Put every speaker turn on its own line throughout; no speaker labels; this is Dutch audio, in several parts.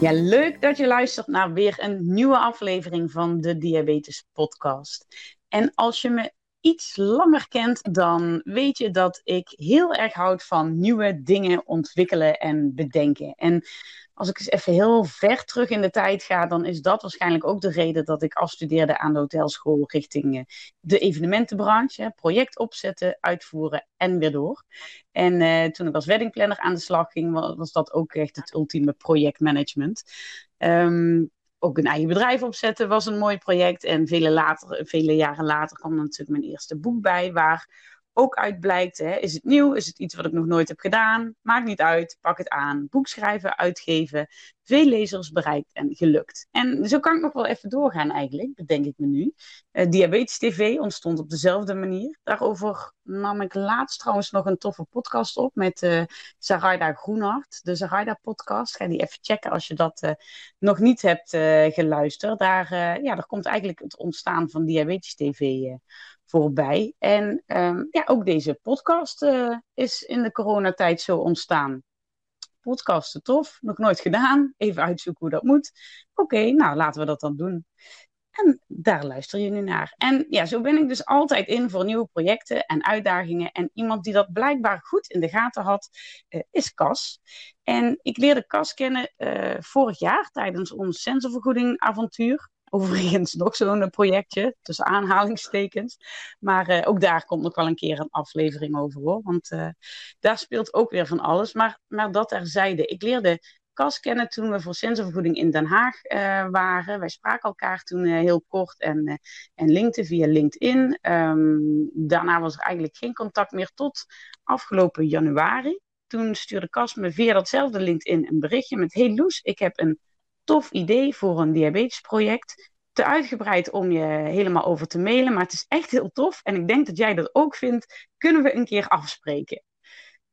Ja, leuk dat je luistert naar weer een nieuwe aflevering van de Diabetes Podcast. En als je me iets langer kent, dan weet je dat ik heel erg houd van nieuwe dingen ontwikkelen en bedenken. En als ik eens even heel ver terug in de tijd ga, dan is dat waarschijnlijk ook de reden dat ik afstudeerde aan de hotelschool richting eh, de evenementenbranche. Project opzetten, uitvoeren en weer door. En uh, toen ik als weddingplanner aan de slag ging, was, dat ook echt het ultieme projectmanagement. Um, ook een eigen bedrijf opzetten was een mooi project. En vele, later, vele jaren later kwam natuurlijk mijn eerste boek bij, waar ook uit blijkt, hè, is het nieuw, is het iets wat ik nog nooit heb gedaan, maakt niet uit, pak het aan. Boek schrijven, uitgeven, veel lezers bereikt en gelukt. En zo kan ik nog wel even doorgaan eigenlijk, bedenk ik me nu. Uh, Diabetes TV ontstond op dezelfde manier. Daarover nam ik laatst trouwens nog een toffe podcast op met uh, Sarayda Groenhart, de Sarayda podcast. Ga die even checken als je dat uh, nog niet hebt geluisterd. Daar, ja, daar komt eigenlijk het ontstaan van Diabetes TV voorbij. En um, ja, ook deze podcast uh, is in de coronatijd zo ontstaan. Podcasten tof, nog nooit gedaan. Even uitzoeken hoe dat moet. Oké, nou laten we dat dan doen. En daar luister je nu naar. En ja, zo ben ik dus altijd in voor nieuwe projecten en uitdagingen. En iemand die dat blijkbaar goed in de gaten had, uh, is Cas. En ik leerde Cas kennen uh, vorig jaar tijdens ons sensorvergoeding avontuur. Overigens nog zo'n projectje, tussen aanhalingstekens. Maar uh, ook daar komt nog wel een keer een aflevering over hoor. Want uh, daar speelt ook weer van alles. Maar, maar dat terzijde. Ik leerde Cas kennen toen we voor sensorvergoeding in Den Haag waren. Wij spraken elkaar toen heel kort en, en linkten via LinkedIn. Um, daarna was er eigenlijk geen contact meer tot afgelopen januari. Toen stuurde Cas me via datzelfde LinkedIn een berichtje met... Hey Loes, ik heb een tof idee voor een diabetesproject. Te uitgebreid om je helemaal over te mailen, maar het is echt heel tof. En ik denk dat jij dat ook vindt. Kunnen we een keer afspreken?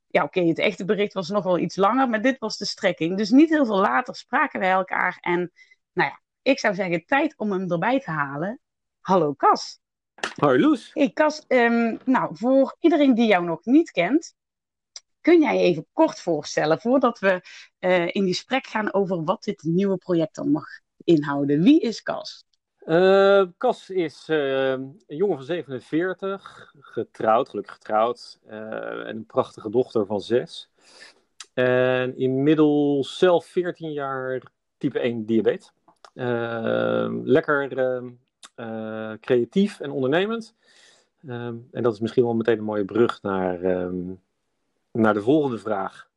Ja, oké, het echte bericht was nog wel iets langer, maar dit was de strekking. Dus niet heel veel later spraken wij elkaar. En nou ja, ik zou zeggen, tijd om hem erbij te halen. Hallo Cas.
Hoi Loes.
Hey Cas, um, nou, voor iedereen die jou nog niet kent, Kun jij even kort voorstellen voordat we uh, in gesprek gaan over wat dit nieuwe project dan mag inhouden? Wie is Cas?
Uh, is uh, een jongen van 47, getrouwd, gelukkig getrouwd, en een prachtige dochter van 6. En inmiddels zelf 14 jaar type 1 diabetes. lekker creatief en ondernemend. en dat is misschien wel meteen een mooie brug naar um, naar de volgende vraag.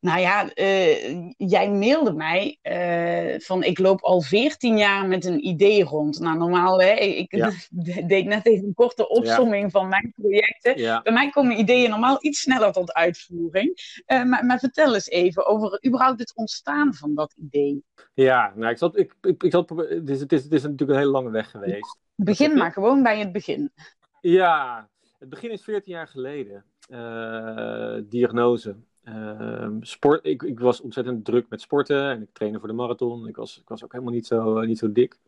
Nou ja, uh, jij mailde mij uh, van ik loop al 14 jaar met een idee rond. Nou, normaal, hè, ik ja. deed net even een korte opsomming ja. van mijn projecten. Ja. Bij mij komen ideeën normaal iets sneller tot uitvoering. Uh, maar, maar, vertel eens even over überhaupt het ontstaan van dat idee.
Ja, nou, ik zat, ik, ik, ik zat, het, is, het, is, het is natuurlijk een hele lange weg geweest.
Begin maar gewoon bij het begin.
Ja, het begin is 14 jaar geleden. Uh, diagnose. Uh, sport, ik, ik, was ontzettend druk met sporten en ik trainde voor de marathon. Ik was, ik was ook helemaal niet zo, uh, niet zo dik.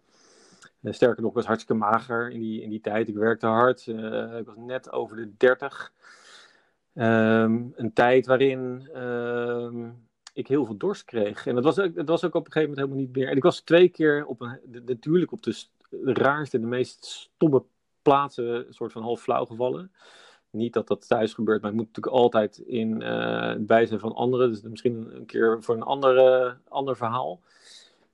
Uh, sterker nog, ik was hartstikke mager in die, in die tijd. Ik werkte hard. ik was net over de 30. Um, een tijd waarin ehm, ik heel veel dorst kreeg. En dat was, dat was ook op een gegeven moment helemaal niet meer. En ik was twee keer op een, natuurlijk op de, de raarste, de meest stomme plaatsen, een soort van half flauw gevallen niet dat dat thuis gebeurt, maar het moet natuurlijk altijd in uh, het bijzijn van anderen. Dus misschien een keer voor een andere, ander verhaal.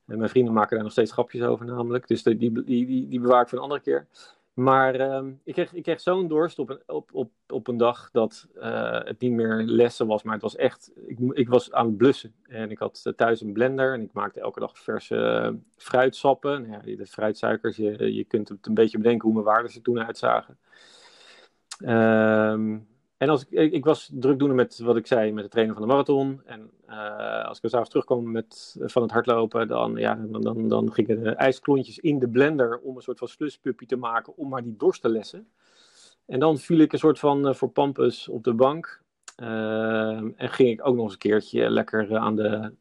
En mijn vrienden maken daar nog steeds grapjes over, namelijk. Dus die, die, die, die bewaar ik voor een andere keer. Maar uh, ik kreeg, ik kreeg zo'n dorst op een, op, op, op een dag dat uh, het niet meer lessen was, maar het was echt. Ik, ik was aan het blussen. En ik had thuis een blender en ik maakte elke dag verse fruitsappen. Nou ja, de fruitsuikers, je, je kunt het een beetje bedenken hoe mijn waarden er toen uitzagen. Um, en als ik, ik, was drukdoende met wat ik zei, met het trainen van de marathon. En uh, als ik s'avonds terugkwam met, van het hardlopen, dan, ja, dan, dan, dan gingen de ijsklontjes in de blender om een soort van sluspuppy te maken, om maar die dorst te lessen. En dan viel ik een soort van uh, voor pampus op de bank. Uh, en ging ik ook nog eens een keertje lekker aan de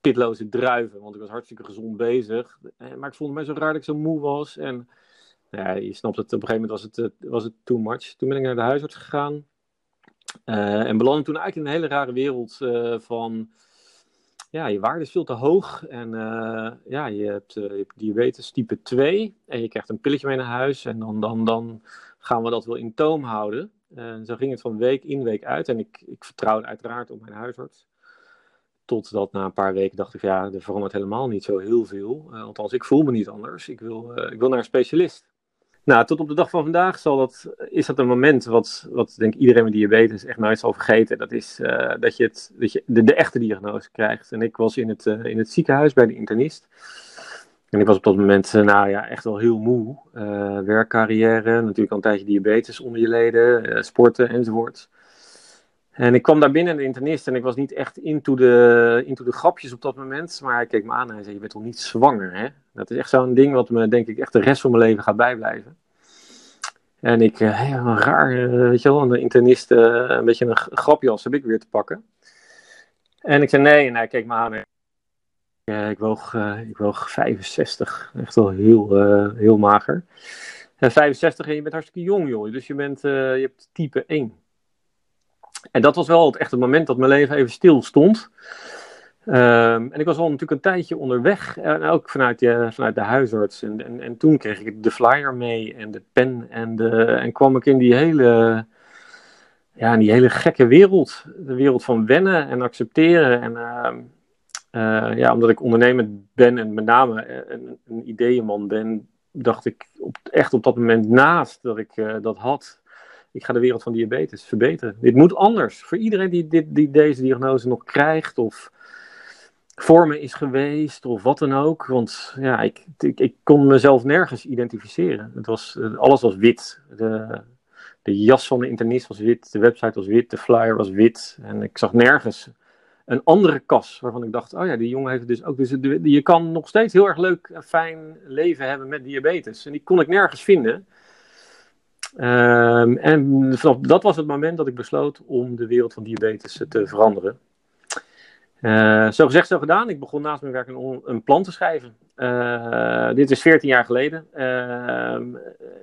pitloze druiven, want ik was hartstikke gezond bezig. Maar ik voelde mij zo raar dat ik zo moe was. En ja, je snapt het, op een gegeven moment was het, was het too much. Toen ben ik naar de huisarts gegaan. Uh, en belandde toen eigenlijk in een hele rare wereld uh, van, ja, je waarde is veel te hoog en uh, ja, je hebt, hebt, diabetes type 2 en je krijgt een pilletje mee naar huis en dan, dan, dan gaan we dat wel in toom houden. En zo ging het van week in, week uit en ik, ik vertrouwde uiteraard op mijn huisarts. Totdat na een paar weken dacht ik, ja, er verandert helemaal niet zo heel veel. althans, ik voel me niet anders. Ik wil, ik wil naar een specialist. Nou, tot op de dag van vandaag zal dat, is dat een moment wat, wat denk ik iedereen met diabetes echt nooit zal vergeten. Dat is uh, dat je, het, dat je de, echte diagnose krijgt. En ik was in het, uh, in het ziekenhuis bij de internist. En ik was op dat moment, uh, nou ja, echt wel heel moe. werkcarrière, natuurlijk al een tijdje diabetes onder je leden, sporten enzovoort. En ik kwam daar binnen, de internist, en ik was niet echt into de, into de grapjes op dat moment. Maar hij keek me aan en hij zei, je bent toch niet zwanger, hè? Dat is echt zo'n ding wat me, denk ik, echt de rest van mijn leven gaat bijblijven. En ik, uh, ja, raar, uh, weet je wel, een internist, uh, een beetje een grapje als heb ik weer te pakken. En ik zei nee, en hij keek me aan. Ik, woog, ik woog 65, echt wel heel, heel mager. En 65 en je bent hartstikke jong, joh. Dus je, bent, je hebt type 1. En dat was wel het echte moment dat mijn leven even stil stond. Um, en ik was al natuurlijk een tijdje onderweg, en ook vanuit, de, vanuit de huisarts. En, en, en, toen kreeg ik de flyer mee en de pen en, de, en kwam ik in die hele, ja, in die hele gekke wereld. De wereld van wennen en accepteren. En uh, uh, ja, omdat ik ondernemer ben en met name een, een ideeënman ben, dacht ik op, echt op dat moment naast dat ik dat had ik ga de wereld van diabetes verbeteren. Dit moet anders. Voor iedereen die, die deze diagnose nog krijgt of voor me is geweest of wat dan ook. Want ja, ik, ik, kon mezelf nergens identificeren. Het was, alles was wit. De, de jas van de internist was wit, de website was wit, de flyer was wit. En ik zag nergens een andere kas waarvan ik dacht, oh ja, die jongen heeft dus ook... Dus je kan nog steeds heel erg leuk en fijn leven hebben met diabetes. En die kon ik nergens vinden. Um, en vanaf dat was het moment dat ik besloot om de wereld van diabetes te veranderen. Uh, zo gezegd, zo gedaan. Ik begon naast mijn werk een, een plan te schrijven. Uh, dit is 14 jaar geleden.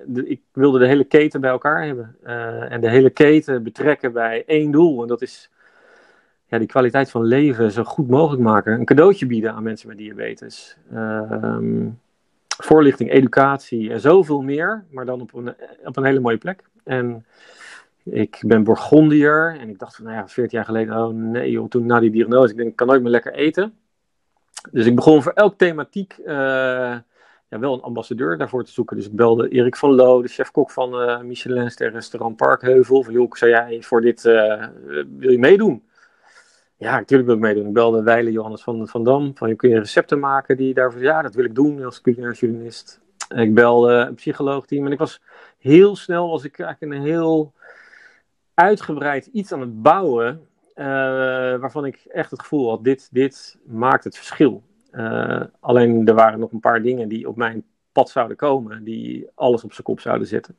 De, ik wilde de hele keten bij elkaar hebben. Eh, en de hele keten betrekken bij één doel. En dat is ja, die kwaliteit van leven zo goed mogelijk maken. Een cadeautje bieden aan mensen met diabetes. Ehm, voorlichting, educatie en zoveel meer, maar dan op een, op een hele mooie plek. En ik ben Bourgondier en ik dacht van, nou ja, 14 jaar geleden, oh nee toen na die diagnose, ik denk, ik kan nooit meer lekker eten. Dus ik begon voor elk thematiek uh, ja, wel een ambassadeur daarvoor te zoeken. Dus ik belde Erik van Loo, de chef-kok van uh, Michelinster restaurant Parkheuvel. Van joh, zou jij voor dit, uh, wil je meedoen? Ja, natuurlijk wil ik meedoen. Ik belde Weile Johannes van, van Dam. Van, kun je recepten maken die daarvoor... Ja, dat wil ik doen als culinair journalist. Ik belde een psycholoogteam. En ik was heel snel, was ik eigenlijk een heel uitgebreid iets aan het bouwen... Uh, waarvan ik echt het gevoel had, dit, dit maakt het verschil. Uh, alleen er waren nog een paar dingen die op mijn pad zouden komen, die alles op zijn kop zouden zetten.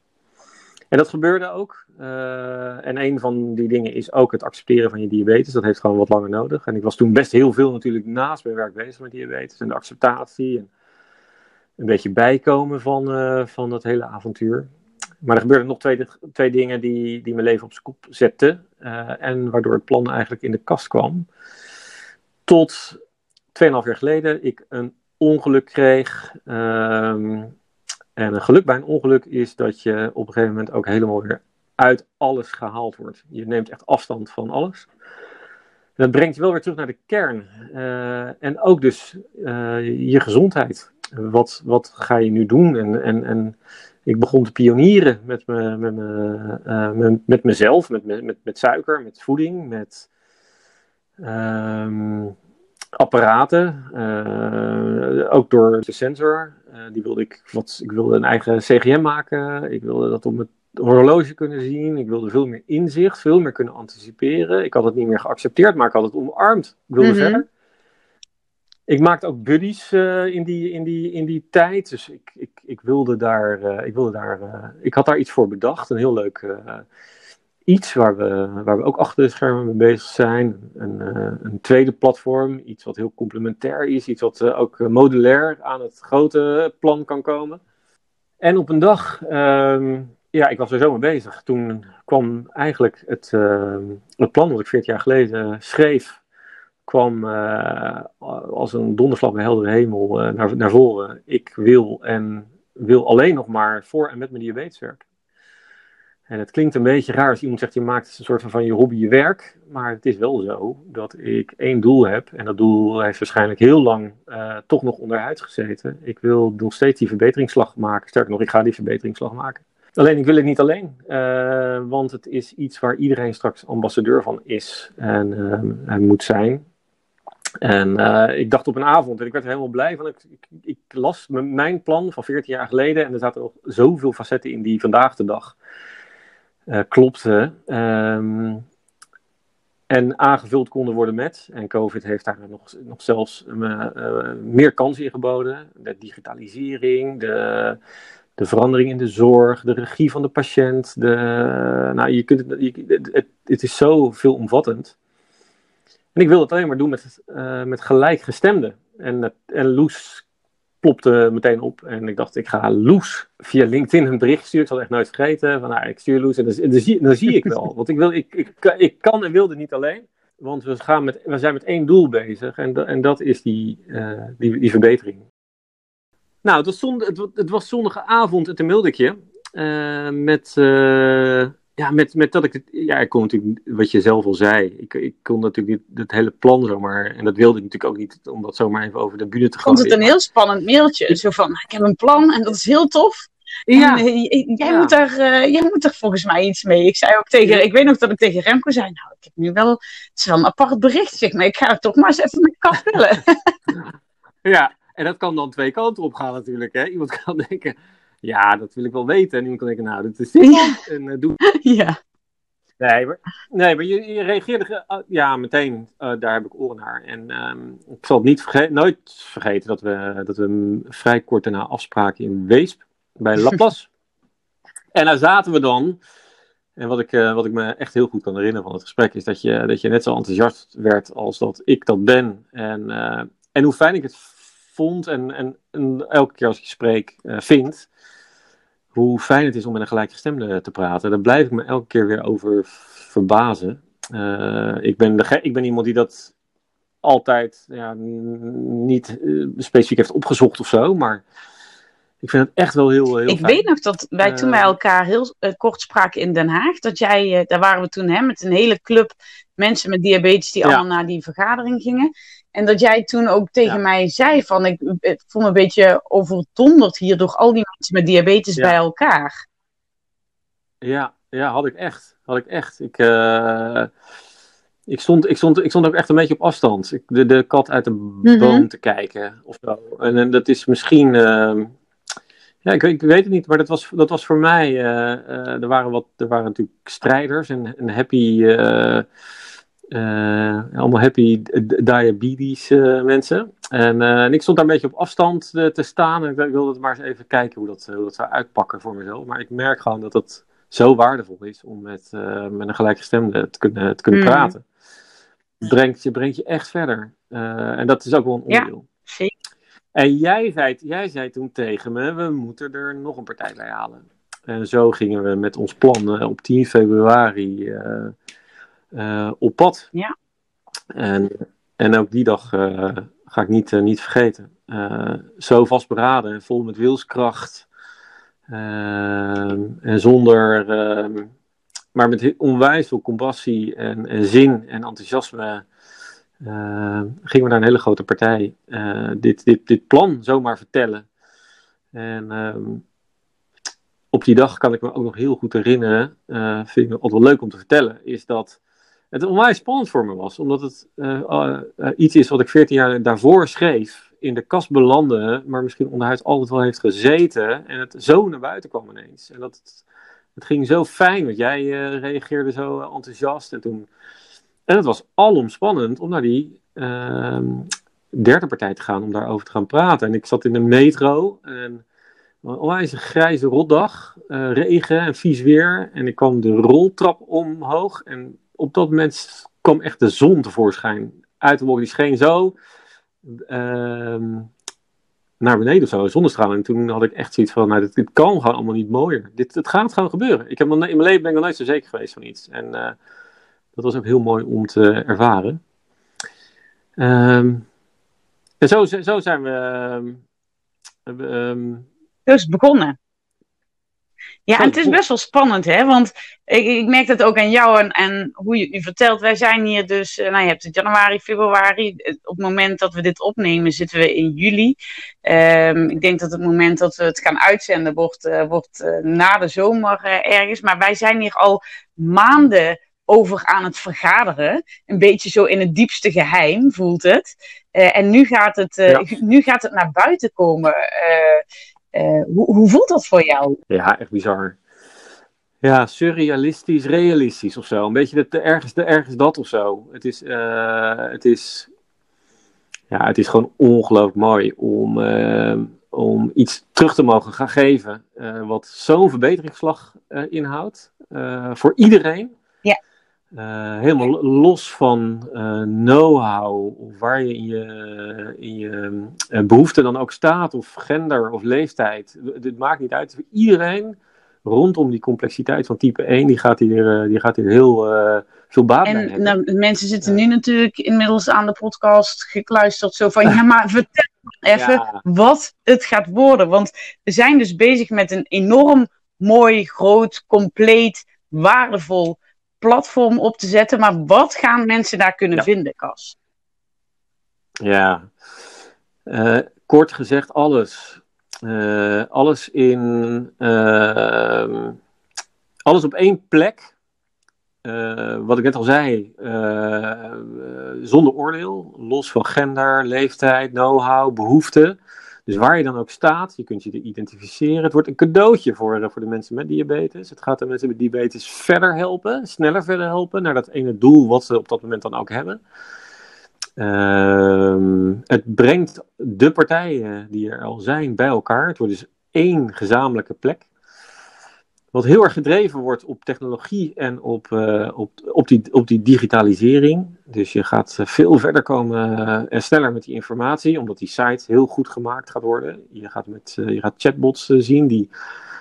En dat gebeurde ook. Uh, en een van die dingen is ook het accepteren van je diabetes. Dat heeft gewoon wat langer nodig. En ik was toen best heel veel natuurlijk naast mijn werk bezig met diabetes. En de acceptatie. En een beetje bijkomen van, uh, van dat hele avontuur. Maar er gebeurden nog twee, twee dingen die, die mijn leven op zijn zetten. Uh, en waardoor het plan eigenlijk in de kast kwam. Tot 2,5 jaar geleden ik een ongeluk kreeg. Uh, en een geluk bij een ongeluk is dat je op een gegeven moment ook helemaal weer uit alles gehaald wordt. Je neemt echt afstand van alles. Dat brengt je wel weer terug naar de kern. Uh, en ook dus uh, je gezondheid. Wat, wat ga je nu doen? En, en, en ik begon te pionieren met, me, met, me, uh, met, met mezelf, met, met, met suiker, met voeding, met um, apparaten. ook door de sensor. Die wilde ik, wat, ik wilde een eigen CGM maken. Ik wilde dat op mijn horloge kunnen zien. Ik wilde veel meer inzicht, veel meer kunnen anticiperen. Ik had het niet meer geaccepteerd, maar ik had het omarmd. Ik wilde
Mhm.
verder. Ik maakte ook buddies eh, in, die, in, die, in die tijd. Dus ik, ik, ik wilde daar. eh, ik, wilde daar eh, ik had daar iets voor bedacht. Een heel leuk eh, iets waar we, waar we ook achter de schermen mee bezig zijn. Een, eh, een tweede platform. Iets wat heel complementair is. Iets wat eh, ook eh, modulair aan het grote plan kan komen. En op een dag. ehm, ja, ik was er zo mee bezig. Toen kwam eigenlijk het, het plan wat ik 14 jaar geleden schreef kwam als een donderslag bij heldere hemel naar, naar voren. Ik wil en wil alleen nog maar voor en met mijn diabetes werken. En het klinkt een beetje raar als iemand zegt, je maakt een soort van van je hobby je werk. Maar het is wel zo dat ik één doel heb. En dat doel heeft waarschijnlijk heel lang eh, toch nog onderuit gezeten. Ik wil nog steeds die verbeteringsslag maken. Sterker nog, ik ga die verbeteringsslag maken. Alleen ik wil het niet alleen, eh, want het is iets waar iedereen straks ambassadeur van is en eh, moet zijn. En ik dacht op een avond, en ik werd er helemaal blij van. Ik, ik, ik las mijn plan van 14 jaar geleden. En er zaten nog zoveel facetten in die vandaag de dag eh klopten. Ehm, en aangevuld konden worden met. En COVID heeft daar nog, nog zelfs eh, eh, meer kansen in geboden. De digitalisering, de, de verandering in de zorg, de regie van de patiënt. De, nou, je kunt het, het, is zo veelomvattend. En ik wilde het alleen maar doen met, met gelijkgestemden. En, en Loes plopte meteen op. En ik dacht, ik ga Loes via LinkedIn een bericht sturen. Ik zal echt nooit vergeten. Van, nou, ik stuur Loes en dan, zie, dan zie ik wel. Want ik, wil, ik, ik, ik kan en wilde niet alleen. Want we, gaan met, we zijn met één doel bezig. En, en dat is die, eh, die, die verbetering. Nou, het was, het, het was zondagavond en toen je. eh, met, eh, ja, met, met dat ik het. Ja, ik kon natuurlijk, wat je zelf al zei. Ik, ik kon natuurlijk niet het hele plan zomaar. En dat wilde ik natuurlijk ook niet, om dat zomaar even over de bühne te
Ik vond het een heel spannend mailtje. Zo van, ik heb een plan en dat is heel tof.
Ja,
En, eh, jij,
Ja.
moet er, eh, jij moet er volgens mij iets mee. Ik zei ook tegen,
Ja.
ik weet nog dat ik tegen Remco zei, nou, ik heb nu wel, het is wel een apart bericht, zeg maar. Ik ga het toch maar eens even met Kat bellen.
ja, en dat kan dan twee kanten op gaan natuurlijk. Hè? Iemand kan denken, ja, dat wil ik wel weten. En iemand kan denken, nou, dat is iemand. En eh, doe
ja.
Nee, maar, nee, maar je, je reageerde ge- ah, ja, meteen, eh, daar heb ik oren naar. En ehm, ik zal het niet verge- nooit vergeten dat we, dat we vrij kort daarna afspraken in Weesp, bij Laplace. en daar zaten we dan. En wat ik, eh, wat ik me echt heel goed kan herinneren van het gesprek is dat je, dat je net zo enthousiast werd als dat ik dat ben. En, en hoe fijn ik het vond en, en, en elke keer als ik je spreek vind hoe fijn het is om met een gelijkgestemde te praten. Daar blijf ik me elke keer weer over verbazen. Eh, ik, ben de ik ben iemand die dat altijd ja, niet eh, specifiek heeft opgezocht of zo, maar ik vind het echt wel heel, heel
Ik
fijn.
weet nog dat wij toen bij
Eh.
elkaar heel kort spraken in Den Haag. Dat jij, daar waren we toen hè, met een hele club mensen met diabetes die
Ja.
allemaal naar die vergadering gingen. En dat jij toen ook tegen
Ja.
mij zei van, ik, ik voel me een beetje overdonderd hier door al die mensen met diabetes
Ja.
bij elkaar.
Ja, ja, had ik echt. Had ik echt. Ik, eh, ik, stond, ik, stond, ik stond ook echt een beetje op afstand. Ik, de, de kat uit de
Mhm.
boom te kijken of zo. En, en dat is misschien. ehm, ja, ik, ik weet het niet, maar dat was, dat was voor mij. eh, eh, er, waren wat, er waren natuurlijk strijders en, en happy. Eh, allemaal happy diabetes eh, mensen. En, eh, en ik stond daar een beetje op afstand te staan. En ik, wilde maar eens even kijken hoe dat, hoe dat zou uitpakken voor mezelf. Maar ik merk gewoon dat het zo waardevol is om met, met een gelijkgestemde te kunnen, te kunnen
Hmm.
praten. Het brengt je, brengt je echt verder. En dat is ook wel een
Ja.
onderdeel.
Zeker.
En jij zei, jij zei toen tegen me, we moeten er nog een partij bij halen. En zo gingen we met ons plan op 10 februari op pad.
Ja.
En, en ook die dag eh, ga ik niet, eh, niet vergeten. Eh, zo vastberaden en vol met wilskracht. En zonder, ehm, maar met onwijs veel compassie en, en zin en enthousiasme eh, gingen we naar een hele grote partij eh, dit, dit, dit plan zomaar vertellen. En ehm, op die dag kan ik me ook nog heel goed herinneren, eh, vind ik altijd wel leuk om te vertellen, is dat het onwijs spannend voor me was. Omdat het eh, eh, eh, iets is wat ik 14 jaar daarvoor schreef, in de kast belandde, maar misschien onderhuid altijd wel heeft gezeten. En het zo naar buiten kwam ineens. En dat het Het ging zo fijn, want jij uh, reageerde zo enthousiast. En, toen... en het was alomspannend om naar die ehm, derde partij te gaan, om daarover te gaan praten. En ik zat in de metro en onwijs een grijze rotdag, regen en vies weer. En ik kwam de roltrap omhoog en op dat moment kwam echt de zon tevoorschijn uit de wolken. Die scheen zo ehm, naar beneden of zo, zonnestralen. En toen had ik echt zoiets van, nou, dit, kan gewoon allemaal niet mooier. Dit, het gaat gewoon gebeuren. Ik heb, in mijn leven ben ik nog nooit zo zeker geweest van iets. En uh, dat was ook heel mooi om te ervaren. Um, en zo, zo zijn we...
Um, dus begonnen. Ja, en het is best wel spannend, hè? Want ik, ik merk dat ook aan jou en, en hoe je, u vertelt. Wij zijn hier dus, nou je hebt het januari, februari. Op het moment dat we dit opnemen zitten we in juli. Um, ik denk dat het moment dat we het gaan uitzenden wordt, uh, wordt uh, na de zomer uh, ergens. Maar wij zijn hier al maanden over aan het vergaderen. Een beetje zo in het diepste geheim voelt het. en nu gaat het, ja. nu gaat het naar buiten komen. Uh, hoe, hoe, voelt dat voor jou?
Ja, echt bizar. Ja, surrealistisch, realistisch of zo. Een beetje de, ergens, de, ergens dat of zo. Het is, uh, het is, ja, het is gewoon ongelooflijk mooi om, uh, om iets terug te mogen gaan geven. wat zo'n verbeteringsslag inhoudt. voor iedereen.
Ja.
Uh, helemaal los van uh, know-how, of waar je in je, in je uh, behoefte dan ook staat, of gender of leeftijd. Het maakt niet uit. Iedereen rondom die complexiteit van type 1, die gaat hier, die gaat hier heel veel baat
en,
bij
hebben. Nou, mensen zitten nu natuurlijk inmiddels aan de podcast gekluisterd, zo van, ja maar vertel even ja. wat het gaat worden. Want we zijn dus bezig met een enorm mooi, groot, compleet, waardevol platform op te zetten. Maar wat gaan mensen daar kunnen vinden, Cas?
Ja, uh, kort gezegd alles. Uh, alles in. Uh, alles op één plek. wat ik net al zei, zonder oordeel, los van gender, leeftijd, know-how, behoeften. Dus waar je dan ook staat, je kunt je identificeren. Het wordt een cadeautje voor, eh, voor de mensen met diabetes. Het gaat de mensen met diabetes verder helpen, sneller verder helpen naar dat ene doel wat ze op dat moment dan ook hebben. Uh, het brengt de partijen die er al zijn bij elkaar. Het wordt dus één gezamenlijke plek wat heel erg gedreven wordt op technologie en op, uh, op, op, die, op die digitalisering. Dus je gaat eh, veel verder komen uh, en sneller met die informatie, omdat die site heel goed gemaakt gaat worden. Je gaat, met, je gaat chatbots zien die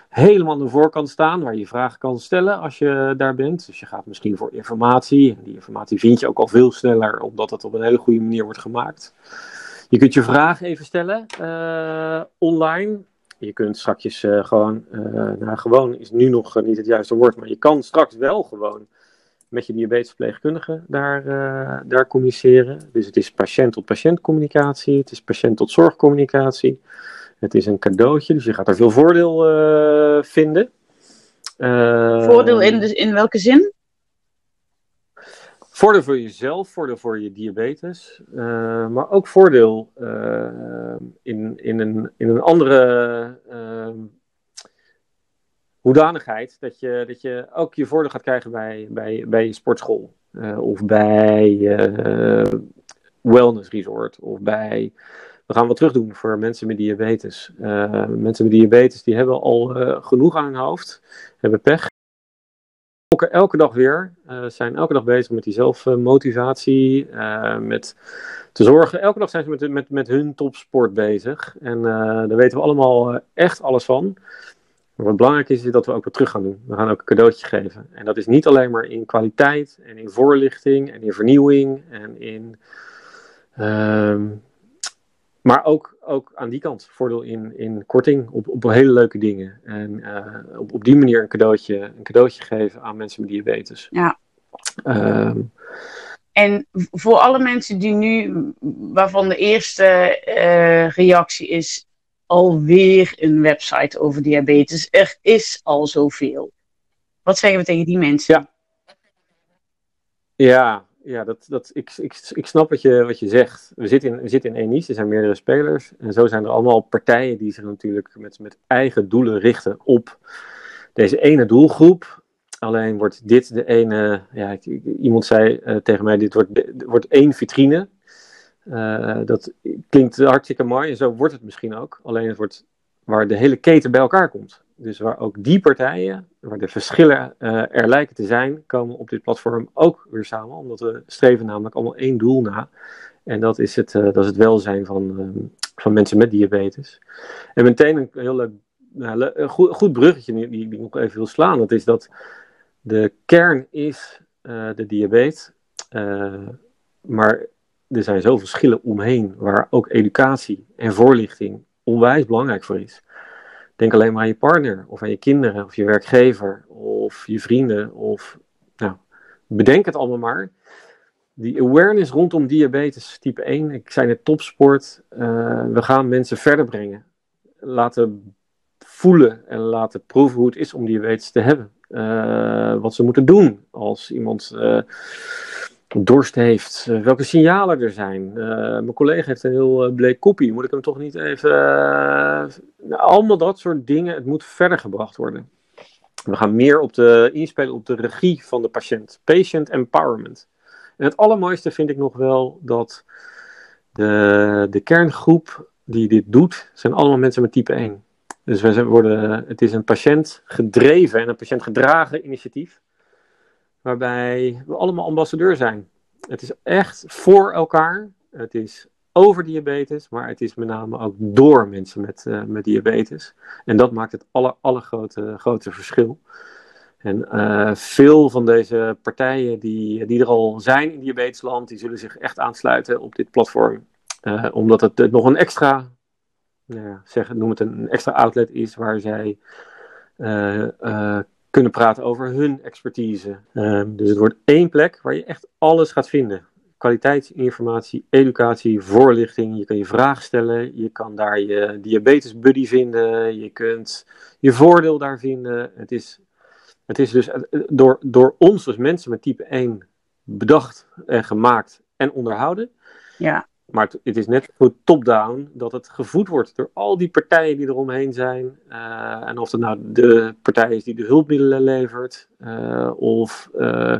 helemaal aan de voorkant staan, waar je vragen kan stellen als je daar bent. Dus je gaat misschien voor informatie. Die informatie vind je ook al veel sneller, omdat het op een hele goede manier wordt gemaakt. Je kunt je vraag even stellen online je kunt straks uh, gewoon, uh, nou gewoon is nu nog niet het juiste woord, maar je kan straks wel gewoon met je diabetesverpleegkundige daar, uh, daar communiceren. Dus het is patiënt-tot-patiënt communicatie, het is patiënt-tot zorgcommunicatie. Het is een cadeautje, dus je gaat er veel voordeel vinden.
voordeel in, dus in welke zin?
Voordeel voor jezelf, voordeel voor je diabetes, uh, maar ook voordeel uh, in, in, een, in een andere uh, hoedanigheid. Dat je, dat je ook je voordeel gaat krijgen bij, bij, bij je sportschool. of bij wellness resort. Of bij. We gaan wat terug doen voor mensen met diabetes. mensen met diabetes die hebben al genoeg aan hun hoofd, hebben pech elke dag weer. Uh, zijn elke dag bezig met die zelfmotivatie. Uh, met te zorgen. Elke dag zijn ze met, met, met hun topsport bezig. En uh, daar weten we allemaal echt alles van. Maar wat belangrijk is, is dat we ook wat terug gaan doen. We gaan ook een cadeautje geven. En dat is niet alleen maar in kwaliteit en in voorlichting en in vernieuwing en in ehm, maar ook, ook aan die kant voordeel in, in korting op, op hele leuke dingen. En uh, op, op die manier een cadeautje, een cadeautje geven aan mensen met diabetes.
Ja. Um, en voor alle mensen die nu, waarvan de eerste uh, reactie is, alweer een website over diabetes. Er is al zoveel. Wat zeggen we tegen die mensen?
Ja, ja ja, dat, dat, ik, ik, ik snap wat je, wat je zegt. We zitten in, we zitten in niche, er zijn meerdere spelers. En zo zijn er allemaal partijen die zich natuurlijk met, met eigen doelen richten op deze ene doelgroep. Alleen wordt dit de ene, ja, iemand zei uh, tegen mij, dit wordt, wordt één vitrine. Uh, dat klinkt hartstikke mooi en zo wordt het misschien ook. Alleen het wordt waar de hele keten bij elkaar komt. Dus waar ook die partijen, waar de verschillen uh, er lijken te zijn, komen op dit platform ook weer samen. Omdat we streven namelijk allemaal één doel na. En dat is het, uh, dat is het welzijn van, uh, van mensen met diabetes. En meteen een heel leuk, nou, goed bruggetje die, die, ik nog even wil slaan. Dat is dat de kern is de diabetes. maar er zijn zoveel verschillen omheen waar ook educatie en voorlichting onwijs belangrijk voor is. Denk alleen maar aan je partner, of aan je kinderen, of je werkgever, of je vrienden, of nou, bedenk het allemaal maar. Die awareness rondom diabetes type 1, ik zei net topsport, uh, we gaan mensen verder brengen. Laten voelen en laten proeven hoe het is om diabetes te hebben. Uh, wat ze moeten doen als iemand uh, dorst heeft, uh, welke signalen er zijn. Uh, mijn collega heeft een heel uh, bleek kopie. Moet ik hem toch niet even. Nou, allemaal dat soort dingen. Het moet verder gebracht worden. We gaan meer op de, inspelen op de regie van de patiënt. Patient empowerment. En het allermooiste vind ik nog wel dat de, de kerngroep die dit doet, zijn allemaal mensen met type 1. Dus we worden, het is een patiënt gedreven en een patiënt gedragen initiatief waarbij we allemaal ambassadeur zijn. Het is echt voor elkaar. Het is over diabetes, maar het is met name ook door mensen met, uh, met diabetes. En dat maakt het aller, allergrote grote verschil. En uh, veel van deze partijen die, die er al zijn in diabetesland, die zullen zich echt aansluiten op dit platform. Uh, omdat het, nog een extra, nou zeg, noem het een extra outlet is waar zij kunnen praten over hun expertise. Um, dus het wordt één plek waar je echt alles gaat vinden. Kwaliteitsinformatie, educatie, voorlichting. Je kan je vragen stellen. Je kan daar je diabetes buddy vinden. Je kunt je voordeel daar vinden. Het is, het is dus door, door ons, dus mensen met type 1, bedacht en gemaakt en onderhouden.
Ja.
Maar het, is net zo top-down dat het gevoed wordt door al die partijen die eromheen zijn. Uh, en of het nou de partij is die de hulpmiddelen levert, uh, of uh,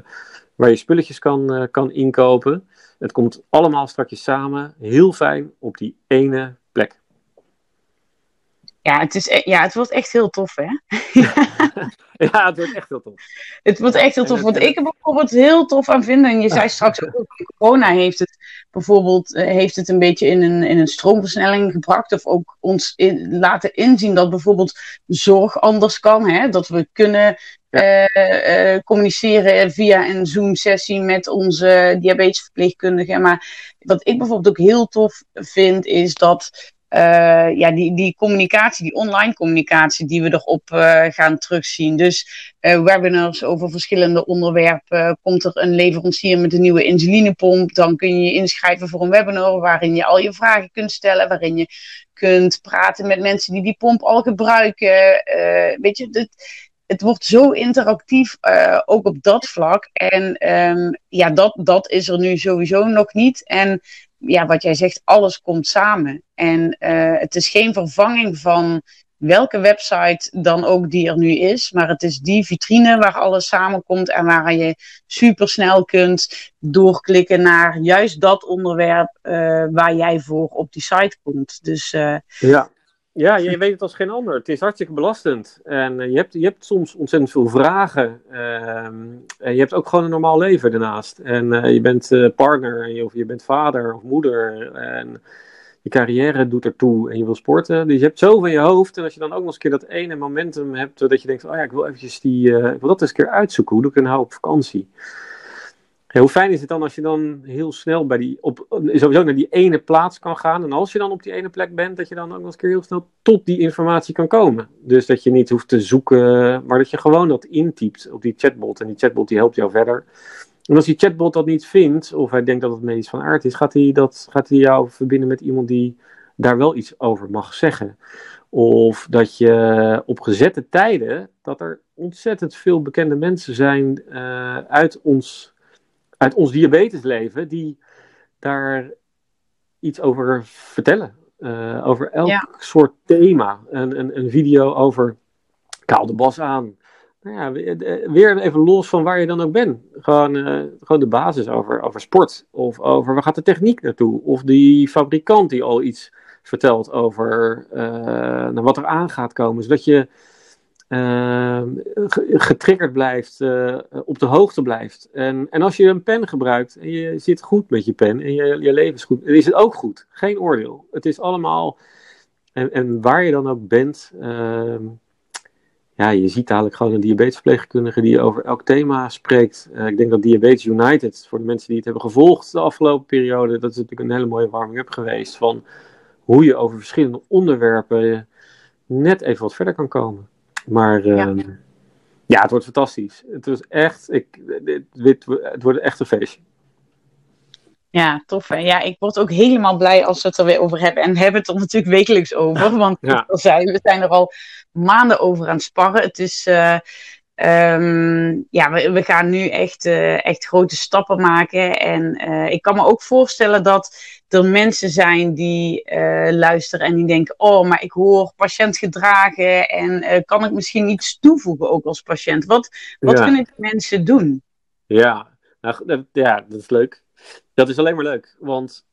waar je spulletjes kan, kan inkopen. Het komt allemaal strakjes samen, heel fijn, op die ene.
Ja, het, is, e-, ja, het wordt echt heel tof, hè?
ja, het wordt echt heel tof.
Het wordt echt heel tof. Wat ik er bijvoorbeeld heel tof aan vind, en je zei straks ook, corona heeft het bijvoorbeeld uh, heeft het een beetje in een, in een stroomversnelling gebracht. Of ook ons in, laten inzien dat bijvoorbeeld zorg anders kan. Hè? Dat we kunnen ja. uh, uh, communiceren via een Zoom-sessie met onze diabetesverpleegkundige. Maar wat ik bijvoorbeeld ook heel tof vind, is dat uh, ja, die, die communicatie, die online communicatie die we erop uh, gaan terugzien. Dus uh, webinars over verschillende onderwerpen. Komt er een leverancier met een nieuwe insulinepomp, dan kun je je inschrijven voor een webinar waarin je al je vragen kunt stellen, waarin je kunt praten met mensen die die pomp al gebruiken. weet je, het, het wordt zo interactief, ook op dat vlak. En um, ja, dat, dat is er nu sowieso nog niet. En ja, wat jij zegt, alles komt samen. En uh, het is geen vervanging van welke website dan ook die er nu is. Maar het is die vitrine waar alles samenkomt en waar je super snel kunt doorklikken naar juist dat onderwerp uh, waar jij voor op die site komt. Dus
ja. Ja, je weet het als geen ander. Het is hartstikke belastend. En uh, je, hebt, je hebt soms ontzettend veel vragen. Uh, en je hebt ook gewoon een normaal leven daarnaast. En uh, je bent partner, of je bent vader of moeder. En je carrière doet ertoe en je wil sporten. Dus je hebt zoveel in je hoofd. En als je dan ook nog eens een keer dat ene momentum hebt. dat je denkt: oh ja, ik wil eventjes die. ik wil dat eens een keer uitzoeken. Hoe doe ik nou op vakantie? Hoe fijn is het dan als je dan heel snel bij die, op, sowieso naar die ene plaats kan gaan. En als je dan op die ene plek bent, dat je dan ook nog eens keer heel snel tot die informatie kan komen. Dus dat je niet hoeft te zoeken, maar dat je gewoon dat intypt op die chatbot. En die chatbot die helpt jou verder. En als die chatbot dat niet vindt, of hij denkt dat het medisch van aard is, gaat hij, dat, gaat hij jou verbinden met iemand die daar wel iets over mag zeggen. Of dat je op gezette tijden, dat er ontzettend veel bekende mensen zijn uh, uit ons uit ons diabetesleven die daar iets over vertellen. Uh, over elk ja. soort thema. Een, een, een, video over Kaal de Bas aan. nou ja, weer even los van waar je dan ook bent. Gewoon, uh, gewoon de basis over, over sport. Of over waar gaat de techniek naartoe. Of die fabrikant die al iets vertelt over uh, nou, wat er aan gaat komen. Zodat je getriggerd blijft, uh, op de hoogte blijft. En, en als je een pen gebruikt en je zit goed met je pen en je, je leven is goed, is het ook goed. Geen oordeel. Het is allemaal, en, en waar je dan ook bent, uh, ja, je ziet dadelijk gewoon een diabetesverpleegkundige die over elk thema spreekt. Uh, ik denk dat Diabetes United, voor de mensen die het hebben gevolgd de afgelopen periode, dat is natuurlijk een hele mooie warming-up geweest van hoe je over verschillende onderwerpen net even wat verder kan komen. Maar ja. Ehm, ja, het wordt fantastisch. Het was echt, ik, dit, het wordt echt een feestje.
Ja, tof. Hè? Ja, ik word ook helemaal blij als we het er weer over hebben. En we hebben het er natuurlijk wekelijks over. Want ja. zei, we zijn er al maanden over aan het sparren. Het is, uh, um, ja, we, we, gaan nu echt, uh, echt grote stappen maken. En uh, ik kan me ook voorstellen dat er mensen zijn die luisteren en die denken: Oh, maar ik hoor patiënt gedragen. En kan ik misschien iets toevoegen ook als patiënt? Wat, wat ja. kunnen die mensen doen?
Ja, nou, ja, dat is leuk. Dat is alleen maar leuk, want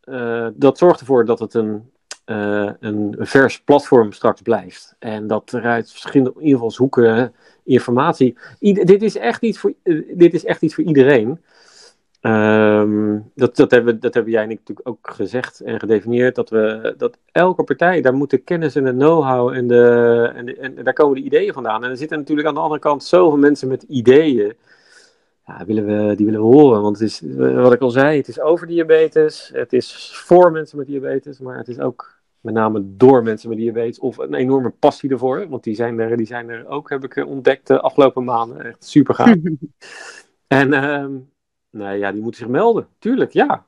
dat zorgt ervoor dat het een, een vers platform straks blijft. En dat er uit verschillende invalshoeken informatie. dit, is echt iets voor, uh, dit is echt iets voor iedereen. Um, dat, dat, hebben, dat hebben jij en ik natuurlijk ook gezegd en gedefinieerd. Dat, we, dat elke partij, daar moet de kennis en de know-how en, de, en, en daar komen de ideeën vandaan. En er zitten natuurlijk aan de andere kant zoveel mensen met ideeën ja, willen we, die willen we horen. Want het is, wat ik al zei, het is over diabetes. Het is voor mensen met diabetes. Maar het is ook met name door mensen met diabetes. Of een enorme passie ervoor. Want die zijn er, die zijn er ook, heb ik ontdekt de afgelopen maanden. Echt super gaaf. en um, nou ja, die moeten zich melden. Tuurlijk, ja.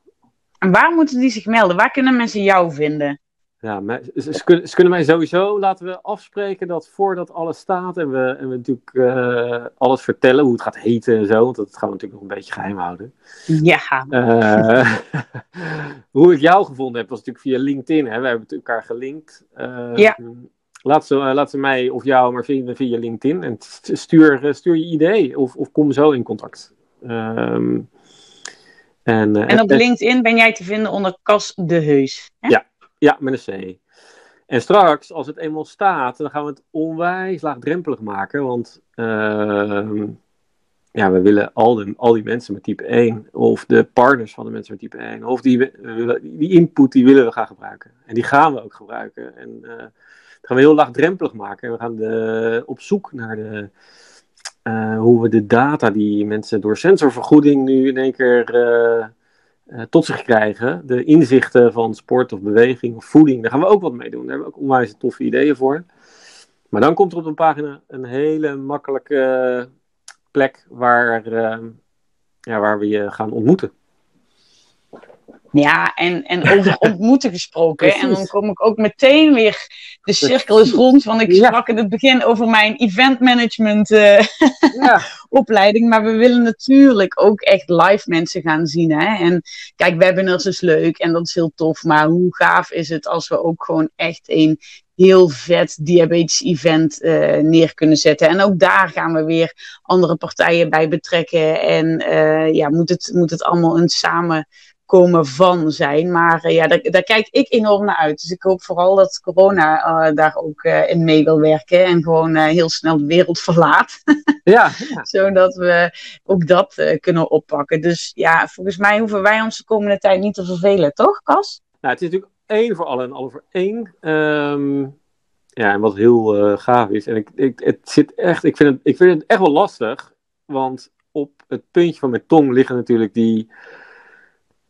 En waar moeten die zich melden? Waar kunnen mensen jou vinden?
Ja, maar ze, ze, kunnen, ze, kunnen, mij sowieso, laten we afspreken dat voordat alles staat en we, en we natuurlijk uh, alles vertellen, hoe het gaat heten en zo, want dat gaan we natuurlijk nog een beetje geheim houden.
Ja.
Uh, hoe ik jou gevonden heb, was natuurlijk via LinkedIn. Hè? We hebben elkaar gelinkt. Uh,
ja.
Laat ze, laat ze mij of jou maar vinden via LinkedIn en stuur, stuur je idee of, of kom zo in contact. Um,
en, en op LinkedIn ben jij te vinden onder Cas de Heus.
Hè? Ja, ja, met een C. En straks, als het eenmaal staat, dan gaan we het onwijs laagdrempelig maken. Want uh, ja, we willen al, de, al die mensen met type 1, of de partners van de mensen met type 1, of die, die input, die willen we gaan gebruiken. En die gaan we ook gebruiken. En uh, dat gaan we heel laagdrempelig maken. En we gaan de, op zoek naar de, uh, hoe we de data die mensen door sensorvergoeding nu in één keer uh, tot zich krijgen. De inzichten van sport of beweging of voeding, daar gaan we ook wat mee doen. Daar hebben we ook onwijs toffe ideeën voor. Maar dan komt er op een pagina een hele makkelijke plek waar, uh, ja, waar we je gaan ontmoeten.
Ja, en, en over ontmoeten gesproken. en dan kom ik ook meteen weer, de cirkel is rond, want ik sprak in het begin over mijn event management uh, ja. opleiding. Maar we willen natuurlijk ook echt live mensen gaan zien. Hè? En kijk, webinars is leuk en dat is heel tof. Maar hoe gaaf is het als we ook gewoon echt een heel vet diabetes event uh, neer kunnen zetten. En ook daar gaan we weer andere partijen bij betrekken. En uh, ja, moet het, moet het allemaal een samen komen van zijn. Maar uh, ja, daar, daar, kijk ik enorm naar uit. Dus ik hoop vooral dat corona uh, daar ook uh, in mee wil werken en gewoon heel snel de wereld verlaat.
ja, ja.
Zodat we ook dat kunnen oppakken. Dus ja, volgens mij hoeven wij ons de komende tijd niet te vervelen, toch, Cas?
Nou, het is natuurlijk één voor allen en alle voor één. Um, ja, en wat heel gaaf is. En ik, ik, het zit echt, ik, vind het, ik vind het echt wel lastig. Want op het puntje van mijn tong liggen natuurlijk die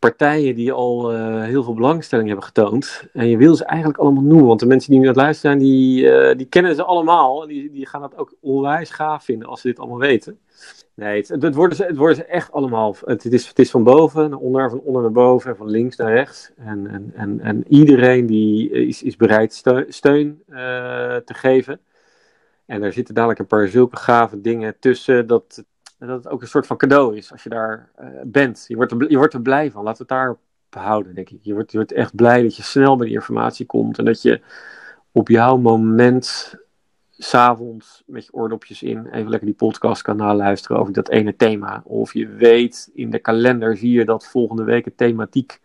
partijen die al uh, heel veel belangstelling hebben getoond. En je wil ze eigenlijk allemaal noemen, want de mensen die nu aan het luisteren zijn, die, uh, die kennen ze allemaal. En die, die gaan dat ook onwijs gaaf vinden als ze dit allemaal weten. Nee, het, het, worden, ze, het worden ze echt allemaal. Het, het, is, het is van boven naar onder, van onder naar boven en van links naar rechts. En, en, en, en iedereen die is, is bereid steun, uh, te geven. En er zitten dadelijk een paar zulke gave dingen tussen dat dat het ook een soort van cadeau is als je daar uh, bent. Je wordt, er, je wordt er blij van. Laat het daar behouden, denk ik. Je wordt, je wordt echt blij dat je snel bij die informatie komt en dat je op jouw moment s'avonds met je oordopjes in even lekker die podcast kan naluisteren over dat ene thema. Of je weet in de kalender zie je dat volgende week het thematiek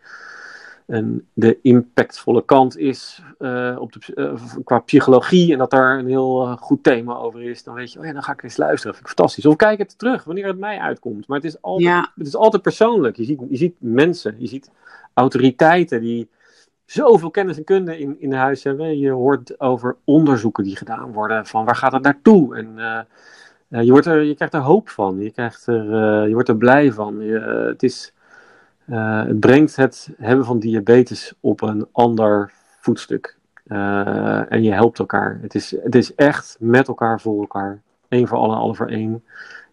en de impactvolle kant is uh, op de, uh, qua psychologie en dat daar een heel uh, goed thema over is, dan weet je, oh ja, dan ga ik eens luisteren. Vind ik fantastisch. Of kijk het terug wanneer het mij uitkomt. Maar het is altijd, ja. het is altijd persoonlijk. Je ziet, je ziet mensen, je ziet autoriteiten die zoveel kennis en kunde in, in huis hebben. Je hoort over onderzoeken die gedaan worden, van waar gaat het naartoe? En je, wordt er, je krijgt er hoop van, je, krijgt er, je wordt er blij van. Je, het is uh, het brengt het hebben van diabetes op een ander voetstuk. Uh, en je helpt elkaar. Het is, het is echt met elkaar voor elkaar. Eén voor allen, alle voor één.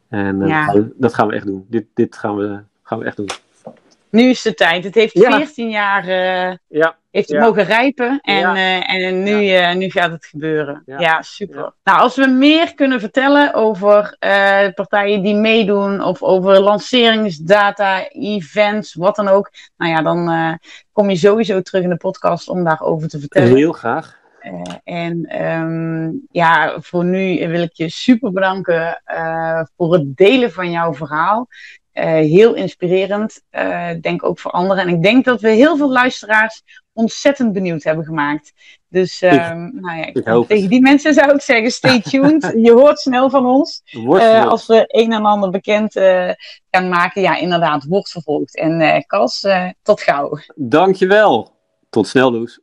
En uh, ja. dat gaan we echt doen. Dit, dit gaan, we, gaan we echt doen.
Nu is de tijd. Het heeft ja. 14 jaar ja heeft het mogen rijpen en, uh, en nu, uh, nu gaat het gebeuren. Ja, super. Nou, als we meer kunnen vertellen over partijen die meedoen of over lanceringsdata, events, wat dan ook. Nou ja, dan kom je sowieso terug in de podcast om daarover te vertellen.
Heel graag.
en um, ja, voor nu wil ik je super bedanken voor het delen van jouw verhaal. Uh, heel inspirerend. Uh, denk ook voor anderen. En ik denk dat we heel veel luisteraars ontzettend benieuwd hebben gemaakt. Dus uh, nou ja, tegen die mensen zou ik zeggen, stay tuned. je hoort snel van ons. Uh, als we een en ander bekend uh, gaan maken. Ja, inderdaad, wordt vervolgd. En uh, Cas, tot gauw.
Dankjewel. Tot snel, Loes.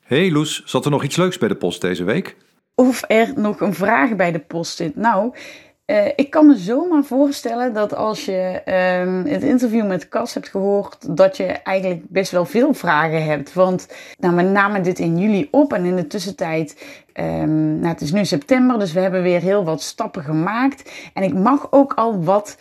Hey Loes, zat er nog iets leuks bij de post deze week?
Of er nog een vraag bij de post zit? Nou, uh, ik kan me zomaar voorstellen dat als je um, het interview met Cas hebt gehoord, dat je eigenlijk best wel veel vragen hebt. Want nou, we namen dit in juli op en in de tussentijd, um, nou, het is nu september, dus we hebben weer heel wat stappen gemaakt. En ik mag ook al wat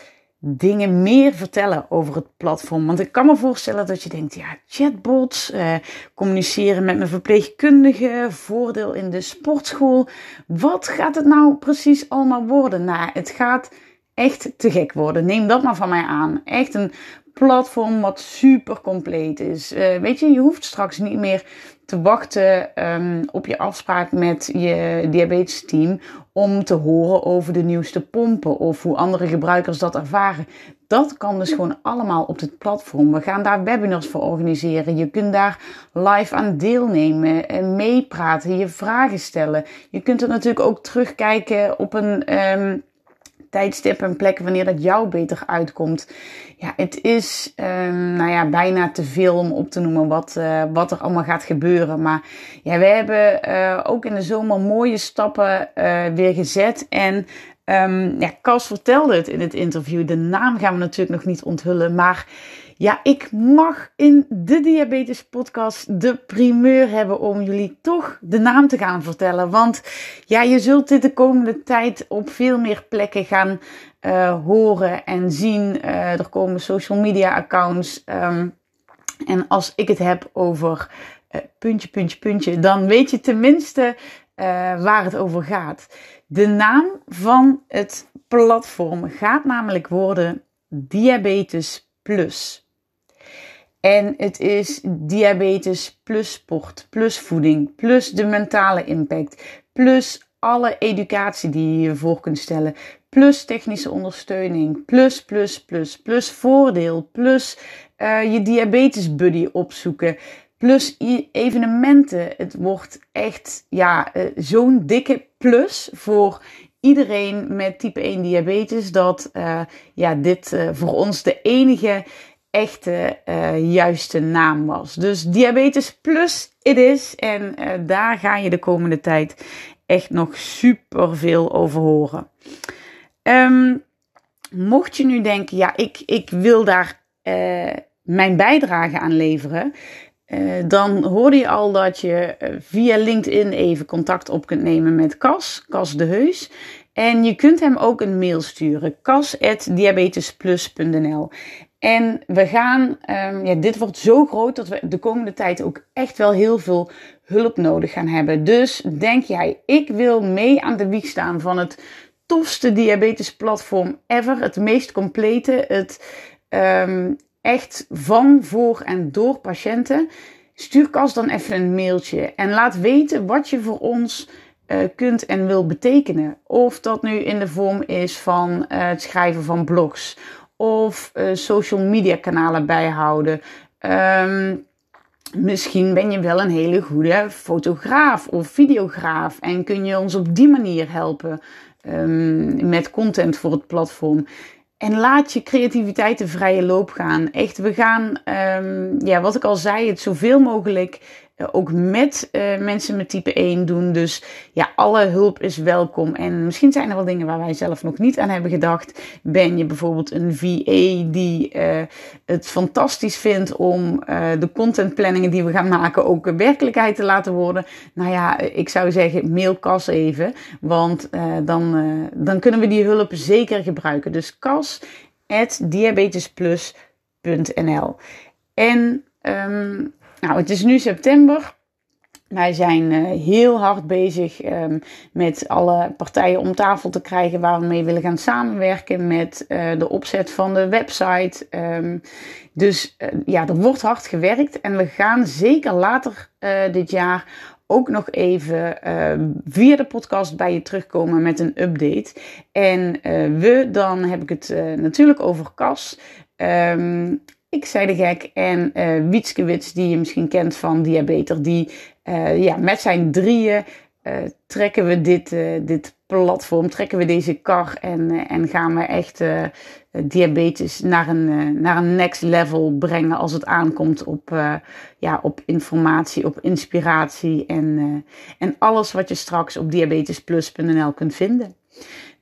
dingen meer vertellen over het platform. Want ik kan me voorstellen dat je denkt, ja, chatbots, eh, communiceren met mijn verpleegkundige, voordeel in de sportschool. Wat gaat het nou precies allemaal worden? Nou, het gaat echt te gek worden. Neem dat maar van mij aan. Echt een platform wat super compleet is. Uh, weet je, je hoeft straks niet meer te wachten um, op je afspraak met je diabetes team om te horen over de nieuwste pompen of hoe andere gebruikers dat ervaren. Dat kan dus gewoon allemaal op het platform. We gaan daar webinars voor organiseren. Je kunt daar live aan deelnemen en meepraten, je vragen stellen. Je kunt er natuurlijk ook terugkijken op een um, tijdstip en plek wanneer dat jou beter uitkomt. Ja, het is um, nou ja, bijna te veel om op te noemen wat, uh, wat er allemaal gaat gebeuren. Maar ja, we hebben uh, ook in de zomer mooie stappen uh, weer gezet. En um, ja, Cas vertelde het in het interview. De naam gaan we natuurlijk nog niet onthullen. Maar ja, ik mag in de Diabetes Podcast de primeur hebben om jullie toch de naam te gaan vertellen. Want ja, je zult dit de komende tijd op veel meer plekken gaan uh, horen en zien. Uh, er komen social media accounts. Um, en als ik het heb over uh, puntje, puntje, puntje, dan weet je tenminste waar het over gaat. De naam van het platform gaat namelijk worden Diabetes Plus. En het is diabetes plus sport, plus voeding, plus de mentale impact, plus alle educatie die je je voor kunt stellen, plus technische ondersteuning, plus, plus, plus, plus voordeel, plus uh, je diabetes buddy opzoeken, plus evenementen. Het wordt echt ja, uh, zo'n dikke plus voor iedereen met type 1 diabetes dat uh, ja, dit voor ons de enige echte juiste naam was. Dus Diabetes Plus it is. En daar ga je de komende tijd echt nog super veel over horen. Um, mocht je nu denken, ja, ik, ik wil daar mijn bijdrage aan leveren. Dan hoorde je al dat je via LinkedIn even contact op kunt nemen met Cas, Cas de Heus. En je kunt hem ook een mail sturen, cas.diabetesplus.nl. En we gaan, um, ja, dit wordt zo groot dat we de komende tijd ook echt wel heel veel hulp nodig gaan hebben. Dus denk jij, ik wil mee aan de wieg staan van het tofste diabetesplatform ever. Het meest complete, het um, echt van, voor en door patiënten. Stuur Cas dan even een mailtje en laat weten wat je voor ons uh, kunt en wil betekenen. Of dat nu in de vorm is van uh, het schrijven van blogs of uh, social media kanalen bijhouden. Um, misschien ben je wel een hele goede fotograaf of videograaf en kun je ons op die manier helpen um, met content voor het platform. En laat je creativiteit de vrije loop gaan. Echt, we gaan, um, ja, wat ik al zei, het zoveel mogelijk ook met uh, mensen met type 1 doen. Dus ja, alle hulp is welkom. En misschien zijn er wel dingen waar wij zelf nog niet aan hebben gedacht. Ben je bijvoorbeeld een VA die uh, het fantastisch vindt om de contentplanningen die we gaan maken ook werkelijkheid te laten worden? Nou ja, ik zou zeggen, mail Cas even. Want dan, dan kunnen we die hulp zeker gebruiken. Dus Cas at diabetesplus.nl. En um, nou, het is nu september. Wij zijn uh, heel hard bezig um, met alle partijen om tafel te krijgen waar we mee willen gaan samenwerken. Met uh, de opzet van de website. Um, dus uh, ja, er wordt hard gewerkt. En we gaan zeker later dit jaar ook nog even via de podcast bij je terugkomen met een update. En we, dan heb ik het natuurlijk over. Um, ik zei de gek. En uh, Wietske die je misschien kent van Diabeter, die uh, ja, met zijn drieën uh, trekken we dit, dit platform, trekken we deze kar en, en gaan we echt diabetes naar een, naar een next level brengen als het aankomt op, ja, op informatie, op inspiratie en, en alles wat je straks op diabetesplus.nl kunt vinden.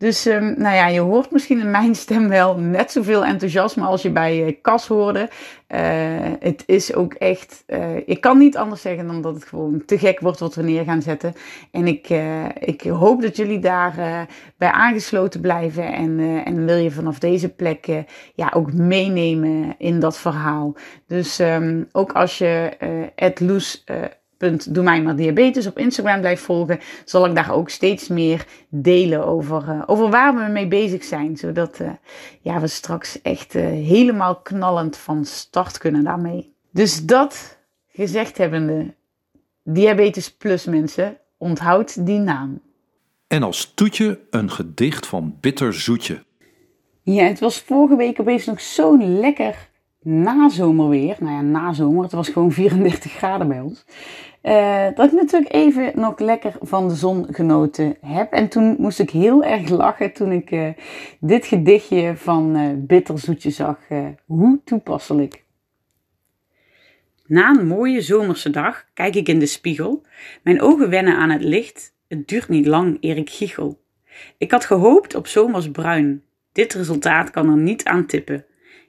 Dus um, nou ja, je hoort misschien in mijn stem wel net zoveel enthousiasme als je bij uh, Cas hoorde. Uh, het is ook echt, uh, ik kan niet anders zeggen dan dat het gewoon te gek wordt wat we neer gaan zetten. En ik, ik hoop dat jullie daar bij aangesloten blijven. En, en wil je vanaf deze plek ja, ook meenemen in dat verhaal. Dus um, ook als je Ed Loes Doe mij maar diabetes op Instagram blijf volgen, zal ik daar ook steeds meer delen over, uh, over waar we mee bezig zijn. Zodat uh, ja, we straks echt uh, helemaal knallend van start kunnen daarmee. Dus dat gezegd hebbende, diabetes plus mensen, onthoud die naam.
En als toetje een gedicht van Bitter Zoetje.
Ja, het was vorige week opeens nog zo'n lekker nazomerweer. Nou ja, nazomer. Het was gewoon 34 graden bij ons. Uh, dat ik natuurlijk even nog lekker van de zon genoten heb. En toen moest ik heel erg lachen toen ik uh, dit gedichtje van uh, Bitterzoetje zag. hoe toepasselijk. Na een mooie zomerse dag kijk ik in de spiegel. Mijn ogen wennen aan het licht. Het duurt niet lang eer ik giechel. Ik had gehoopt op zomers bruin. Dit resultaat kan er niet aan tippen.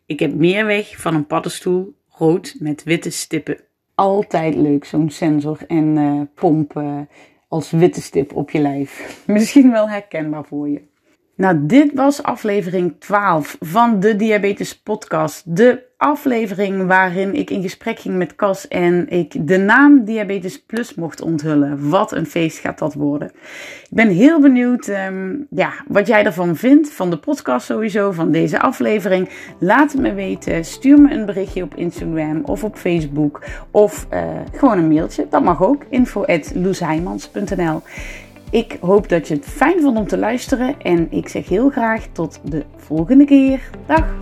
Ik heb meer weg van een paddenstoel, rood met witte stippen altijd leuk, zo'n sensor en uh, pomp als witte stip op je lijf. Misschien wel herkenbaar voor je. Nou, dit was aflevering 12 van de Diabetes Podcast. De aflevering waarin ik in gesprek ging met Cas en ik de naam Diabetes Plus mocht onthullen. Wat een feest gaat dat worden. Ik ben heel benieuwd um, ja, wat jij ervan vindt, van de podcast sowieso, van deze aflevering. Laat het me weten. Stuur me een berichtje op Instagram of op Facebook of uh, gewoon een mailtje. Dat mag ook. info ik hoop dat je het fijn vond om te luisteren en ik zeg heel graag tot de volgende keer. Dag!